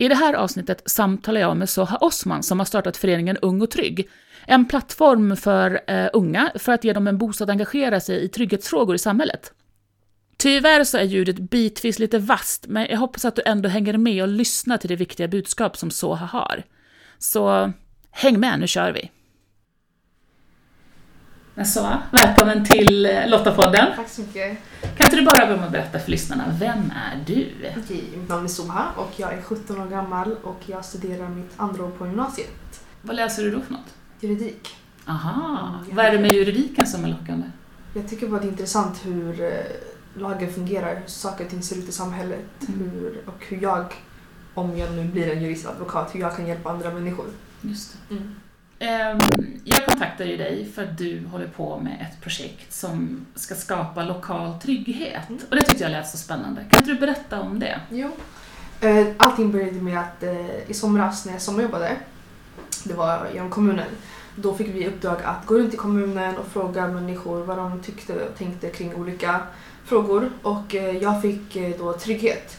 I det här avsnittet samtalar jag med Soha Osman som har startat föreningen Ung och Trygg. En plattform för eh, unga för att ge dem en bostad att engagera sig i trygghetsfrågor i samhället. Tyvärr så är ljudet bitvis lite vast, men jag hoppas att du ändå hänger med och lyssnar till det viktiga budskap som Soha har. Så häng med, nu kör vi! Så, välkommen till eh, Lottapodden. Tack så mycket. Kan inte du bara börja med att berätta för lyssnarna, vem är du? Okej, mitt namn är Soha och jag är 17 år gammal och jag studerar mitt andra år på gymnasiet. Vad läser du då för något? Juridik. Aha, Mm, vad är det med juridiken som är lockande? Jag tycker bara det är intressant hur eh, lagen fungerar, hur saker och ting ser ut i samhället Mm. hur, och hur jag, om jag nu blir en juristadvokat, hur jag kan hjälpa andra människor. Just det. Mm. Ehm, Jag kontaktade ju dig för att du håller på med ett projekt som ska skapa lokal trygghet. Mm. Och det tyckte jag lät så spännande. Kan inte du berätta om det? Jo. Eh, Allting började med att eh, i somras när jag sommarjobbade, det var genom kommunen, då fick vi uppdrag att gå runt i kommunen och fråga människor vad de tyckte och tänkte kring olika frågor. Och eh, jag fick eh, då trygghet.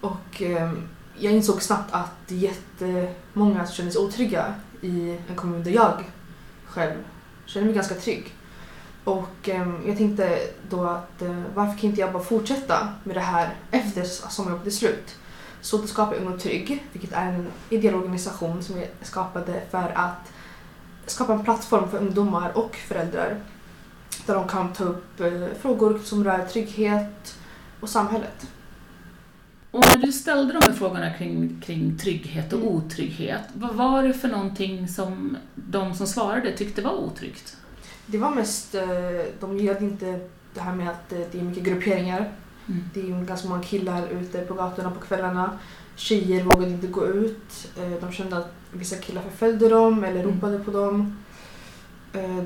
Och eh, jag insåg snabbt att jättemånga kände sig otrygga i en kommun där jag själv känner mig ganska trygg. Och eh, jag tänkte då att eh, varför kan inte jag bara fortsätta med det här efter sommarjobbet är slut? Så då skapade jag Ung och Trygg, vilket är en ideell organisation som jag skapade för att skapa en plattform för ungdomar och föräldrar där de kan ta upp eh, frågor som rör trygghet och samhället. Och när du ställde de här frågorna kring, kring trygghet och Mm. otrygghet, vad var det för någonting som de som svarade tyckte var otryggt? Det var mest, eh, de gillade inte det här med att eh, det är mycket grupperingar. Mm. Det är ganska många killar ute på gatorna på kvällarna. Tjejer vågade inte gå ut. Eh, De kände att vissa killar förföljde dem eller Mm. ropade på dem.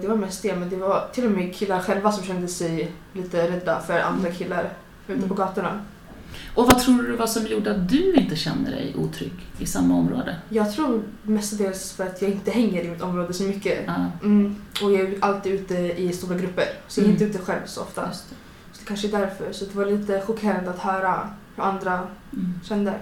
Det var mest det, men det var till och med killar själva som kände sig lite rädda för andra Mm. killar ute Mm. på gatorna. Och vad tror du var som gjorde att du inte känner dig otrygg i samma område? Jag tror mestadels för att jag inte hänger i mitt område så mycket. Ja, Mm. Och jag är alltid ute i stora grupper, så jag är Mm. inte ute själv så ofta. det. Så det kanske är därför. Så det var lite chockerande att höra hur andra Mm. kände.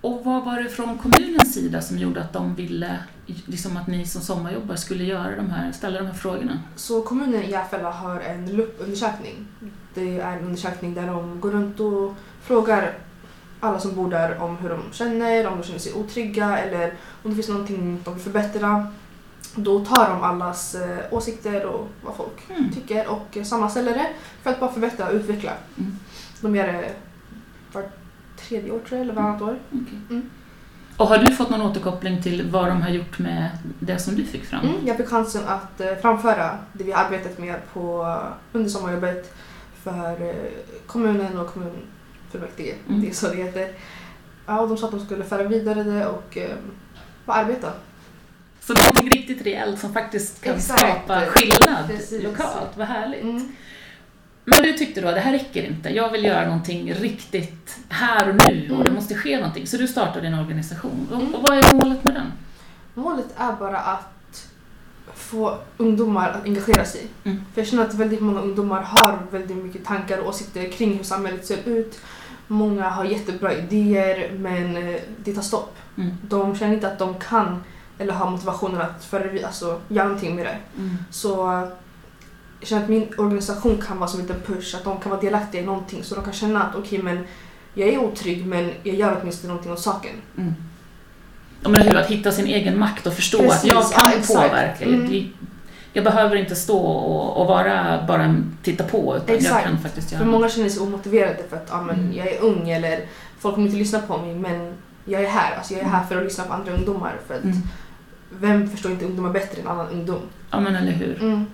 Och vad var det från kommunens sida som gjorde att de ville liksom att ni som sommarjobbar skulle göra de här, ställa de här frågorna? Så kommunen i Järfälla har en LUP-undersökning. Det är en undersökning där de går runt och frågar alla som bor där om hur de känner, om de känner sig otrygga eller om det finns någonting de vill förbättra. Då tar de allas eh, åsikter och vad folk Mm. tycker och sammanställer det för att bara förbättra och utveckla. Mm. De gör det tredje år tror jag, eller varannat år. Okej. Mm. Och har du fått någon återkoppling till vad de har gjort med det som du fick fram? Mm, jag fick chansen att eh, framföra det vi har arbetat med på, under sommarjobbet för eh, kommunen och kommunfullmäktige. Mm. Det är så det heter. Ja, och de sa att de skulle föra vidare det och eh, bara arbeta. Så någonting riktigt reellt som faktiskt kan Exakt. skapa skillnad Precis. lokalt, vad härligt. Mm. Men du tyckte då att det här räcker inte, jag vill göra någonting riktigt här och nu och Mm. det måste ske någonting. Så du startade en organisation. Och, Mm. och vad är målet med den? Målet är bara att få ungdomar att engagera sig. Mm. För jag känner att väldigt många ungdomar har väldigt mycket tankar och åsikter kring hur samhället ser ut. Många har jättebra idéer men eh, det tar stopp. Mm. De känner inte att de kan eller har motivationen att föra, vid- alltså, göra någonting med det. Mm. Så jag känner att min organisation kan vara som en liten push, att de kan vara delaktiga i någonting så de kan känna att okej men jag är otrygg men jag gör åtminstone någonting åt saken. Mm. Ja, men hur, att hitta sin egen makt och förstå Precis, att jag ja, kan exakt. påverka. Mm. Jag behöver inte stå och, och vara bara titta på utan jag Exakt. kan faktiskt göra För många känner sig omotiverade för att ja, men, Mm. jag är ung eller folk kommer inte lyssna på mig men jag är här. Alltså, jag är här för att lyssna på andra ungdomar. För att Mm. Vem förstår inte ungdomar bättre än annan ungdom? Ja men eller hur.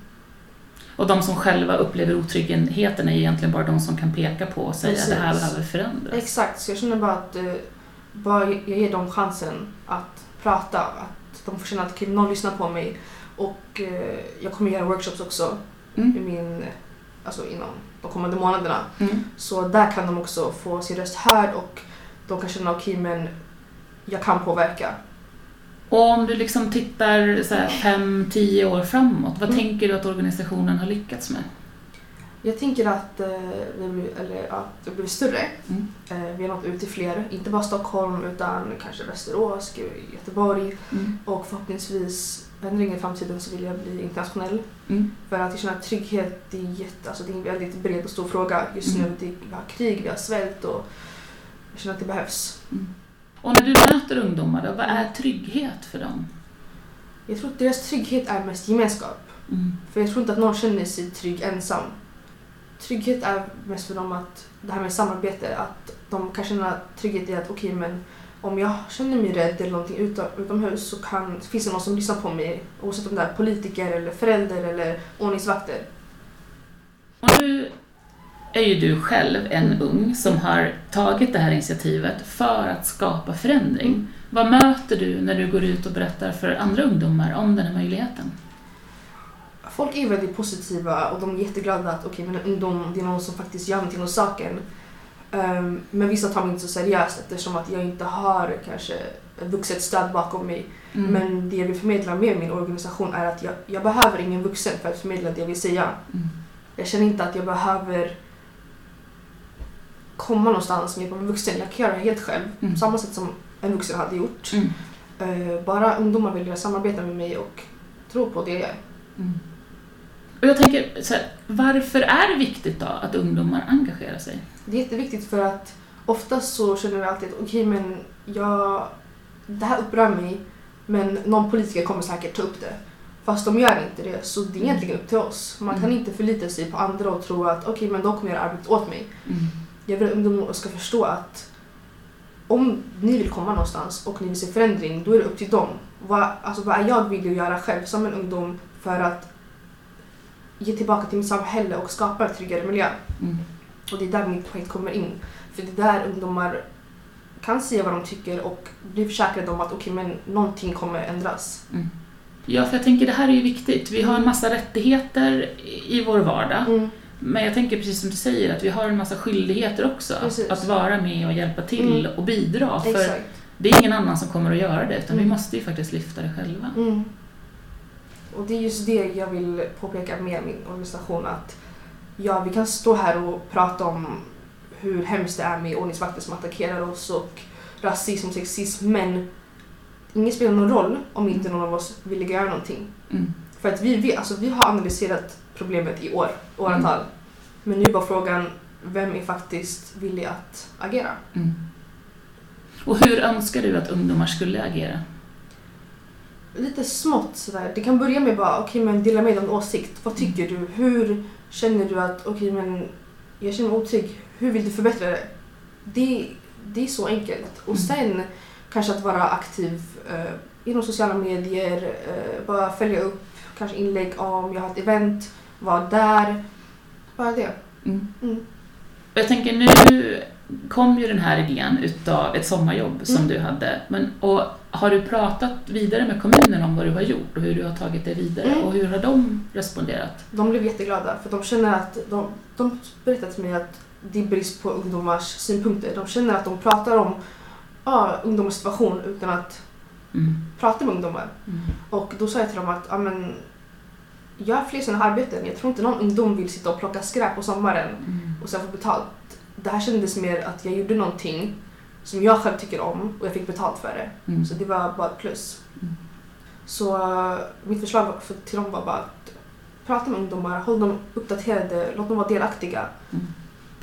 Och de som själva upplever otryggheten är egentligen bara de som kan peka på och säga Precis. det här behöver förändras. Exakt, så jag känner bara att eh, bara jag ger dem chansen att prata. Att de får känna att okay, någon lyssnar på mig. Och eh, jag kommer göra workshops också Mm. i min, alltså inom de kommande månaderna. Mm. Så där kan de också få sin röst hörd och de kan känna okej men jag kan påverka. Och om du liksom tittar så här fem, tio år framåt, vad Mm. tänker du att organisationen har lyckats med? Jag tänker att eh, det blir, eller, ja, blir större. Mm. Eh, vi har nått ut till fler, inte bara Stockholm utan kanske Västerås, Göteborg Mm. och förhoppningsvis ändring i framtiden så vill jag bli internationell. Mm. För att jag känner att trygghet det är, jätte, alltså det är en väldigt bred och stor fråga just Mm. nu. Det, vi har krig, vi har svält och jag känner att det behövs. Och när du möter ungdomar, då, vad är trygghet för dem? Jag tror att deras trygghet är mest gemenskap. Mm. För jag tror inte att någon känner sig trygg ensam. Trygghet är mest för dem att det här med samarbete, att de kan känna trygghet i att okej men om jag känner mig rädd eller någonting utom, utomhus så kan, finns det någon som lyssnar på mig oavsett om det är politiker eller förälder eller ordningsvakter. Och nu är ju du själv en ung som har tagit det här initiativet för att skapa förändring. Mm. Vad möter du när du går ut och berättar för andra ungdomar om den här möjligheten? Folk är väldigt positiva och de är jätteglada att okej men en ungdom, det är någon som faktiskt gör någonting åt saken. Ehm, men vissa tar mig inte så seriöst eftersom att jag inte har kanske vuxet stöd bakom mig. Mm. Men det jag vill förmedla med min organisation är att jag, jag behöver ingen vuxen för att förmedla det jag vill säga. Mm. Jag känner inte att jag behöver komma någonstans med en vuxen. Jag kan göra det helt själv, Mm. på samma sätt som en vuxen hade gjort. Mm. Eh, bara ungdomar vill samarbeta med mig och tro på det jag gör. Mm. Och jag tänker, så här, varför är det viktigt då att ungdomar engagerar sig? Det är jätteviktigt för att oftast så känner jag alltid att okej men jag, det här upprör mig men någon politiker kommer säkert ta upp det. Fast de gör inte det så det är egentligen upp till oss. Man kan Mm. inte förlita sig på andra och tro att okej men de kommer göra arbetet åt mig. Mm. Jag vill att ungdomar ska förstå att om ni vill komma någonstans och ni vill se förändring, då är det upp till dem. Vad, alltså, vad är jag villig att göra själv som en ungdom för att ge tillbaka till mitt samhälle och skapa en tryggare miljö? Mm. Och det är där mitt projekt kommer in. För det är där ungdomar kan säga vad de tycker och bli försäkrade om att okej, men någonting kommer ändras. Ja, för jag tänker det här är ju viktigt. Vi har en Mm. massa rättigheter i vår vardag. Mm. Men jag tänker precis som du säger att vi har en massa skyldigheter också. Precis. Att vara med och hjälpa till Mm. och bidra. För Exakt. det är ingen annan som kommer att göra det utan vi Mm. måste ju faktiskt lyfta det själva. Mm. Och det är just det jag vill påpeka med min organisation att ja, vi kan stå här och prata om hur hemskt det är med ordningsvakter som attackerar oss och rasism och sexism men ingen spelar någon roll om inte någon av oss vill göra någonting. Mm. För att vi, vet, alltså vi har analyserat problemet i år, åratal. Men nu är bara frågan, vem är faktiskt villig att agera? Mm. Och hur önskar du att ungdomar skulle agera? Lite smått sådär. Det kan börja med bara, okej men dela med dig av en åsikt. Vad tycker du? Hur känner du att, okej men jag känner mig otrygg. Hur vill du förbättra det? Det, det är så enkelt. Och Mm. sen kanske att vara aktiv eh, inom sociala medier, eh, bara följa upp kanske inlägg om jag har ett event, vara där. Bara det. Mm. Mm. Jag tänker nu kom ju den här idén utav ett sommarjobb som Mm. du hade. Men, och har du pratat vidare med kommunen om vad du har gjort och hur du har tagit det vidare? Mm. Och hur har de responderat? De blev jätteglada för de känner att de, de berättar till mig att det är brist på ungdomars synpunkter. De känner att de pratar om ja, ungdomars situation utan att Mm. prata med ungdomar. Mm. Och då sa jag till dem att ja, men, gör fler sådana här arbeten. Jag tror inte någon ungdom vill sitta och plocka skräp på sommaren Mm. och sen få betalt. Det här kändes mer att jag gjorde någonting som jag själv tycker om och jag fick betalt för det. Mm. Så det var bara ett plus. Mm. Så uh, mitt förslag för, till dem var bara att prata med ungdomar, håll dem uppdaterade, låt dem vara delaktiga.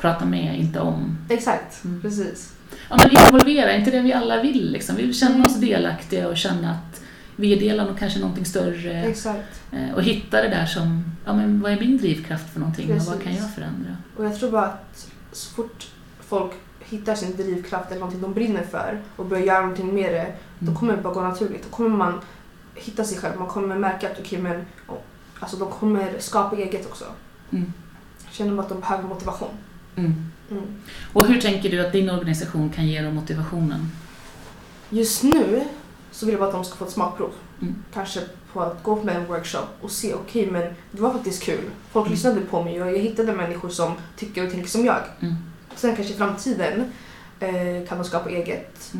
Prata med, inte om. Exakt, Mm. precis. Ja, men involvera, inte det vi alla vill? Liksom? Vi vill känna Mm. oss delaktiga och känna att vi är del av något- kanske någonting större. Exakt. Eh, Och hitta det där som, ja men vad är min drivkraft för någonting och vad kan Precis. jag förändra? Och jag tror bara att så fort folk hittar sin drivkraft eller någonting de brinner för och börjar göra någonting med det, då Mm. kommer det bara gå naturligt. Då kommer man hitta sig själv, man kommer märka att okej men, alltså de kommer skapa eget också. Mm. Känner bara att de behöver motivation. Mm. Mm. Och hur tänker du att din organisation kan ge dem motivationen? Just nu så vill jag bara att de ska få ett smakprov. Mm. Kanske på att gå med en workshop och se, okej men det var faktiskt kul. Folk Mm. lyssnade på mig och jag hittade människor som tycker och tänker som jag. Mm. Sen kanske i framtiden eh, kan de skapa eget.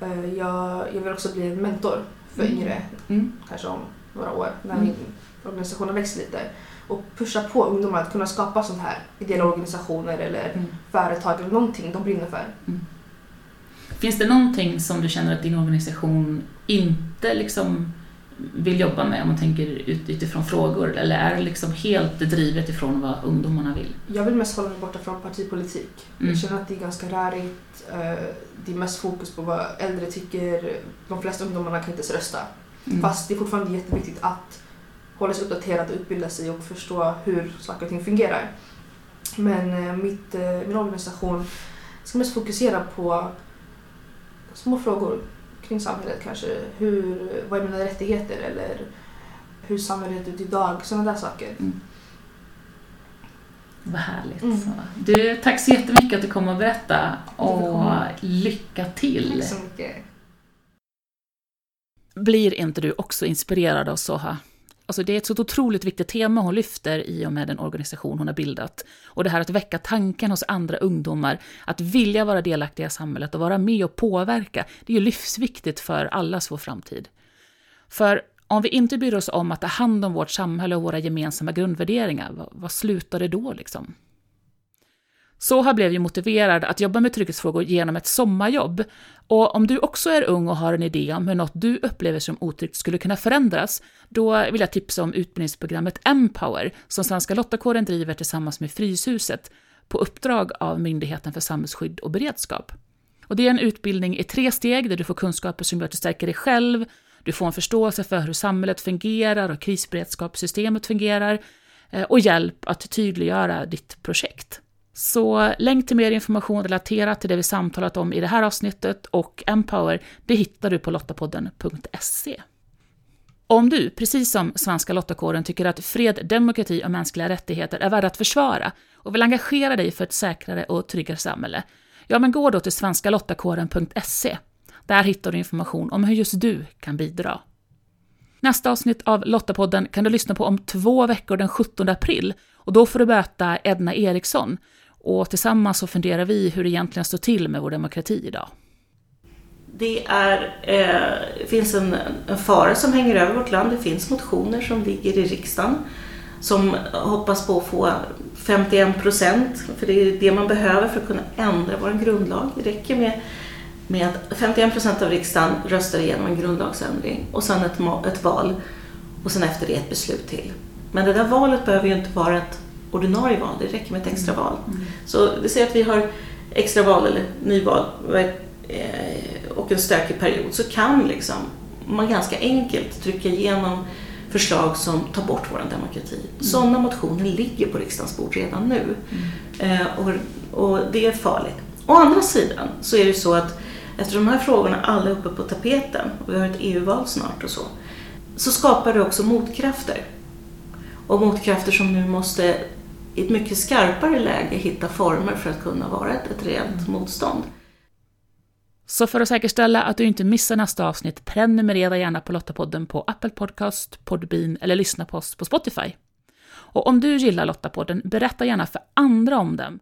Eh, jag, jag vill också bli en mentor för yngre, kanske om några år när Mm. min organisation har växt lite. Och pusha på ungdomar att kunna skapa sånt här ideella organisationer eller Mm. företag eller någonting de brinner för. Finns det någonting som du känner att din organisation inte liksom vill jobba med om man tänker ut, utifrån frågor? Eller är det liksom helt drivet ifrån vad ungdomarna vill? Jag vill mest hålla mig borta från partipolitik. Mm. Jag känner att det är ganska rörigt. eh, Det är mest fokus på vad äldre tycker. De flesta ungdomarna kan inte ens rösta. Mm. Fast det är fortfarande jätteviktigt att hålla sig uppdaterad och utbilda sig och förstå hur saker och ting fungerar. Men eh, mitt, eh, min organisation ska mest fokusera på små frågor kring samhället kanske. Hur, vad är mina rättigheter eller hur samhället ut idag? Sådana där saker. Vad härligt. Mm. Du, tack så jättemycket att du kom och berättade och lycka till. Tack så mycket. Blir inte du också inspirerad av Soha? Alltså det är ett så otroligt viktigt tema hon lyfter i och med den organisation hon har bildat. Och det här att väcka tanken hos andra ungdomar att vilja vara delaktiga i samhället och vara med och påverka, det är ju livsviktigt för allas vår framtid. För om vi inte bryr oss om att ta hand om vårt samhälle och våra gemensamma grundvärderingar, vad, vad slutar det då liksom? Soha blev ju motiverad att jobba med trygghetsfrågor genom ett sommarjobb. Och om du också är ung och har en idé om hur något du upplever som otryggt skulle kunna förändras, då vill jag tipsa om utbildningsprogrammet Empower som Svenska Lottakåren driver tillsammans med Fryshuset på uppdrag av Myndigheten för samhällsskydd och beredskap. Och det är en utbildning i tre steg där du får kunskaper som gör att du stärker dig själv, du får en förståelse för hur samhället fungerar och krisberedskapssystemet fungerar eh, och hjälp att tydliggöra ditt projekt. Så länk till mer information relaterat till det vi samtalat om i det här avsnittet och Empower, det hittar du på lottapodden.se. Om du, precis som Svenska Lottakåren, tycker att fred, demokrati och mänskliga rättigheter är värda att försvara och vill engagera dig för ett säkrare och tryggare samhälle, ja men gå då till svenskalottakåren.se. Där hittar du information om hur just du kan bidra. Nästa avsnitt av Lottapodden kan du lyssna på om två veckor den 17 april och då får du möta Edna Eriksson och tillsammans så funderar vi hur det egentligen står till med vår demokrati idag. Det är, eh, finns en, en fara som hänger över vårt land. Det finns motioner som ligger i riksdagen som hoppas på att få 51 procent, för det är det man behöver för att kunna ändra vår grundlag. Det räcker med, med att 51 procent av riksdagen röstar igenom en grundlagsändring och sen ett, ett val och sen efter det ett beslut till. Men det där valet behöver ju inte vara ett ordinarie val, det räcker med ett extra val. Så vi ser att vi har extra val eller nyval eh, och en stökig period så kan liksom man ganska enkelt trycka igenom förslag som tar bort vår demokrati. Sådana motioner ligger på riksdagens bord redan nu. Eh, och, och det är farligt. Å andra sidan så är det så att eftersom de här frågorna alla är uppe på tapeten och vi har ett EU-val snart och så, så skapar det också motkrafter. Och motkrafter som nu måste i ett mycket skarpare läge hitta former för att kunna vara ett, ett reellt motstånd. Så för att säkerställa att du inte missar nästa avsnitt, prenumerera gärna på Lottapodden på Apple Podcast, Podbean eller lyssna på oss på Spotify. Och om du gillar Lottapodden, berätta gärna för andra om den.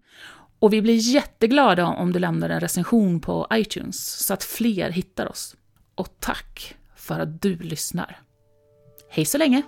Och vi blir jätteglada om du lämnar en recension på iTunes så att fler hittar oss. Och tack för att du lyssnar. Hej så länge!